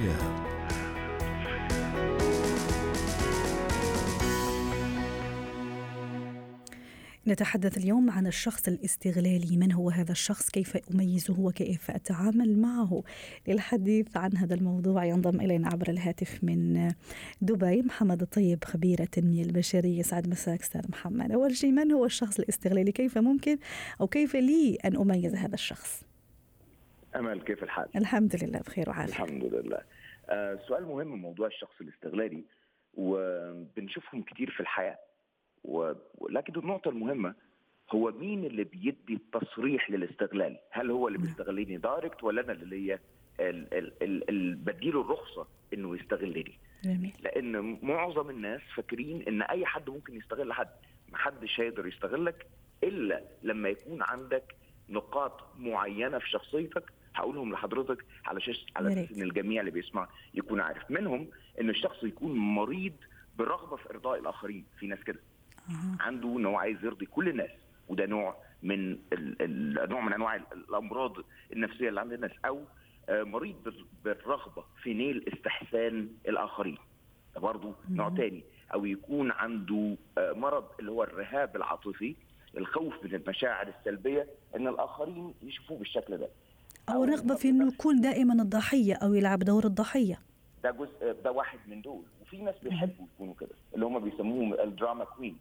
الحياة نتحدث اليوم عن الشخص الاستغلالي. من هو هذا الشخص؟ كيف أميزه وكيف أتعامل معه؟ للحديث عن هذا الموضوع ينضم إلينا عبر الهاتف من دبي محمد الطيب خبير التنمية البشرية. سعد مساك أستاذ محمد. أول شيء من هو الشخص الاستغلالي؟ كيف ممكن أو كيف لي أن أميز هذا الشخص؟ أمل كيف الحال؟ الحمد لله بخير وعافية الحمد لله. آه سؤال مهم موضوع الشخص الاستغلالي وبنشوفهم كتير في الحياة ولكن النقطة المهمة هو مين اللي بيدي التصريح للاستغلال؟ هل هو اللي بيستغلني دايركت ولا أنا اللي اللي بديله الرخصة إنه يستغلني؟ جميل لأن معظم الناس فاكرين إن أي حد ممكن يستغل حد، محدش هيقدر يستغلك إلا لما يكون عندك نقاط معينة في شخصيتك هقولهم لحضرتك على أساس على أساس إن الجميع اللي بيسمع يكون عارف. منهم إن الشخص يكون مريض بالرغبه في إرضاء الآخرين. في ناس كده. أه. عنده إن هو عايز يرضي كل الناس. وده نوع من نوع من أنواع الأمراض النفسية اللي عند الناس. أو مريض بالرغبة في نيل استحسان الآخرين. ده برضه نوع تاني. أو يكون عنده مرض اللي هو الرهاب العاطفي الخوف من المشاعر السلبية إن الآخرين يشوفوه بالشكل ده. أو رغبة في أنه يكون دائما الضحية أو يلعب دور الضحية. ده جزء ده واحد من دول. وفي ناس بيحبوا يكونوا كده اللي هم بيسموهم الدراما كوين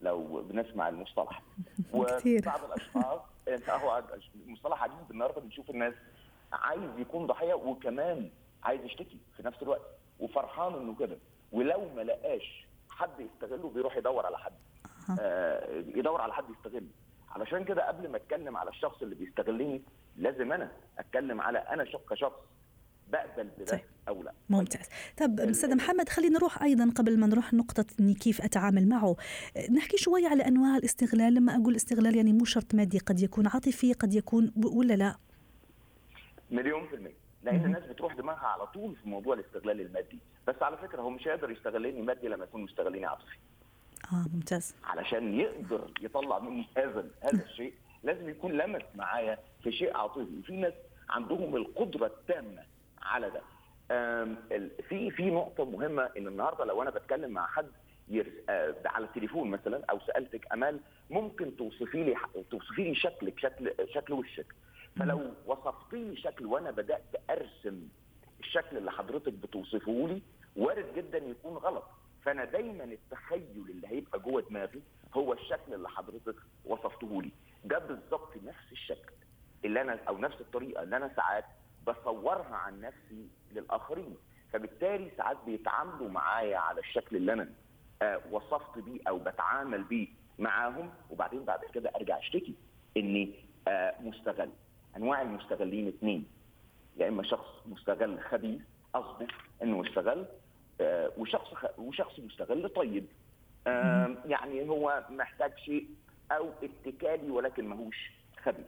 لو بنسمع المصطلح. وبعض الأشخاص هو مصطلح عجيب النهارده بنشوف الناس عايز يكون ضحية وكمان عايز يشتكي في نفس الوقت وفرحان إنه كده. ولو ما لقاش حد يستغله بيروح يدور على حد. آه يدور على حد يستغله. علشان كده قبل ما أتكلم على الشخص اللي بيستغلني لازم أنا أتكلم على أنا كشخص بقبل بده أو لا. ممتاز. طب أستاذ محمد خلينا نروح أيضا قبل ما نروح نقطة إني كيف أتعامل معه. نحكي شوي على أنواع الاستغلال. لما أقول استغلال يعني مو شرط مادي قد يكون عاطفي قد يكون ولا لا؟ مليون في المية. لأن الناس بتروح دماغها على طول في موضوع الاستغلال المادي. بس على فكرة هو مش هيقدر يستغلني مادي لما يكون مستغلني عاطفي. آه ممتاز. علشان يقدر يطلع مني هذا هذا الشيء. لازم يكون لمس معايا في شيء عاطفي في ناس عندهم القدرة التامة على ده. في في نقطة مهمة إن النهارده لو أنا بتكلم مع حد. آه على التليفون مثلا أو سألتك أمال ممكن توصفي لي توصفي لي شكلك شكل شكل وشك. فلو وصفتي لي شكل وأنا بدأت أرسم الشكل اللي حضرتك بتوصفه لي وارد جدا يكون غلط. فأنا دايما التخيل اللي هيبقى جوه دماغي هو الشكل اللي حضرتك وصفته لي ده بالظبط نفس الشكل نفس الطريقة اللي أنا ساعات بصورها عن نفسي للآخرين. فبالتالي ساعات بيتعاملوا معايا على الشكل اللي أنا آه وصفت بيه أو بتعامل بيه معاهم. وبعدين بعد كده أرجع أشتكي إني آه مستغل. أنواع المستغلين اثنين يا إما شخص مستغل خبيث قصده إنه يستغل آه وشخص. وشخص مستغل طيب. يعني هو محتاج شيء أو اتكالي ولكن ماهوش خبيث.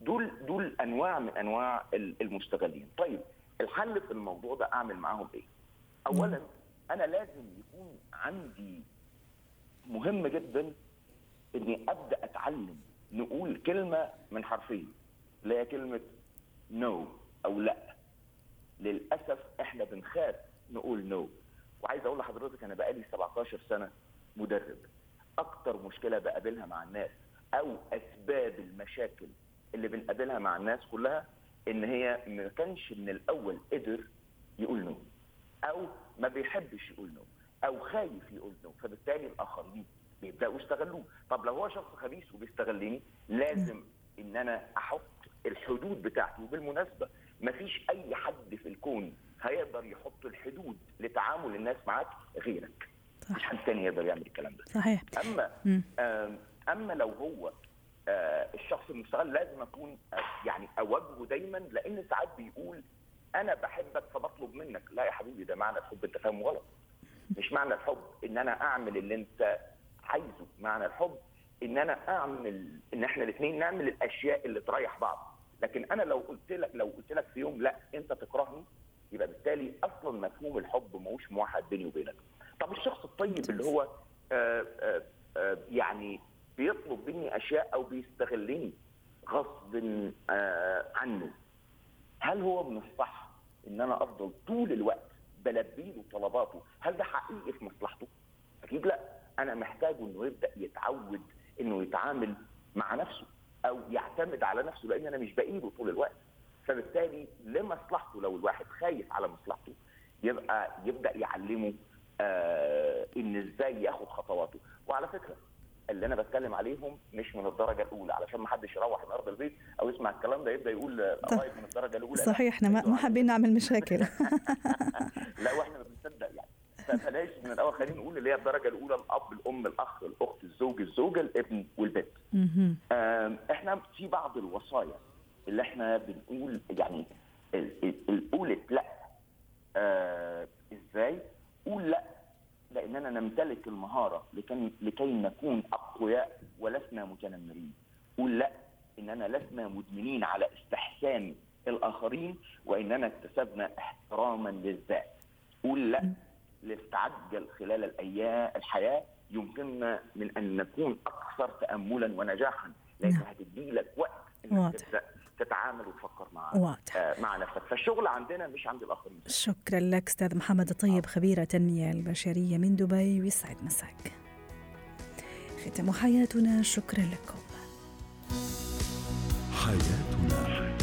دول دول أنواع من أنواع المستغلين. طيب الحل في الموضوع ده أعمل معاهم إيه؟ اولا أنا لازم يكون عندي مهم جدا إني أبدأ أتعلم نقول كلمة من حرفين اللي هي كلمة نو no أو لأ. للأسف إحنا بنخاف نقول نو no. وعايز أقول لحضرتك أنا بقالي 17 سنة مدرب. أكتر مشكلة بقابلها مع الناس أو أسباب المشاكل اللي بنقابلها مع الناس كلها إن هي ما كانش من الأول قدر يقول no أو ما بيحبش يقول no أو خايف يقول no فبالتالي الآخرين بيبدأوا يستغلوه. طب لو هو شخص خبيث وبيستغلني لازم إن أنا أحط الحدود بتاعتي وبالمناسبه ما فيش أي حد في الكون هيقدر يحط الحدود لتعامل الناس معاك غيرك. مش حد تاني يقدر يعمل الكلام ده. صحيح. أما أما لو هو الشخص المستغل لازم أكون آه يعني اوجهه دايما لأن ساعات بيقول أنا بحبك فبطلب منك. لا يا حبيبي ده معنى الحب. أنت فاهمه غلط. مش معنى الحب إن أنا أعمل اللي أنت عايزه. معنى الحب إن أنا أعمل إن إحنا الاثنين نعمل الأشياء اللي تريح بعض. لكن أنا لو قلت لك لو قلت لك في يوم لا أنت تكرهني يبقى بالتالي أصلا مفهوم الحب ماهوش موحد بيني وبينك. طب الشخص الطيب اللي هو آآ آآ يعني بيطلب مني اشياء أو عنه. هل هو من الصح إن أنا أفضل طول الوقت بلبي له طلباته؟ هل ده حقيقي في مصلحته؟ أكيد لا. أنا محتاجه إنه يبدأ يتعود إنه يتعامل مع نفسه أو يعتمد على نفسه لأن أنا مش بايده طول الوقت. فبالتالي لمصلحته لو الواحد خايف على مصلحته يبقى يبدأ يعلمه آه إن إزاي ياخد خطواته. وعلى فكرة اللي أنا بتكلم عليهم مش من الدرجة الأولى علشان ما حدش يروح من ارض البيت أو يسمع الكلام ده يبدأ يقول قرايب من الدرجة الأولى. صحيح إحنا ما حابين نعمل مشاكل. لا وإحنا ما بنصدق يعني. فبلاش من الأول خلينا نقول اللي هي الدرجة الأولى الأب الأم الأخ الأخت الزوج الزوجة الابن والبنت. إحنا في بعض الوصايا اللي إحنا بنقول يعني قولت لأ. آه إزاي؟ قول لأ لأننا نمتلك المهارة لكي, لكي نكون أقوياء ولسنا متنمرين. قول لا إننا لسنا مدمنين على استحسان الآخرين وإننا اكتسبنا احتراما للذات. قول لا لتعجل خلال الأيام الحياة يمكننا من أن نكون أكثر تاملا ونجاحا. لأن هتدي لك وقت إنك تبدأ تتعامل وتفكر مع واضح. آه مع نفسك. فالشغل عندنا مش عند الآخرين. شكرا لك أستاذ محمد الطيب خبير التنميه البشرية من دبي ويسعد مساك. ختم حياتنا. شكرا لكم. حياتنا.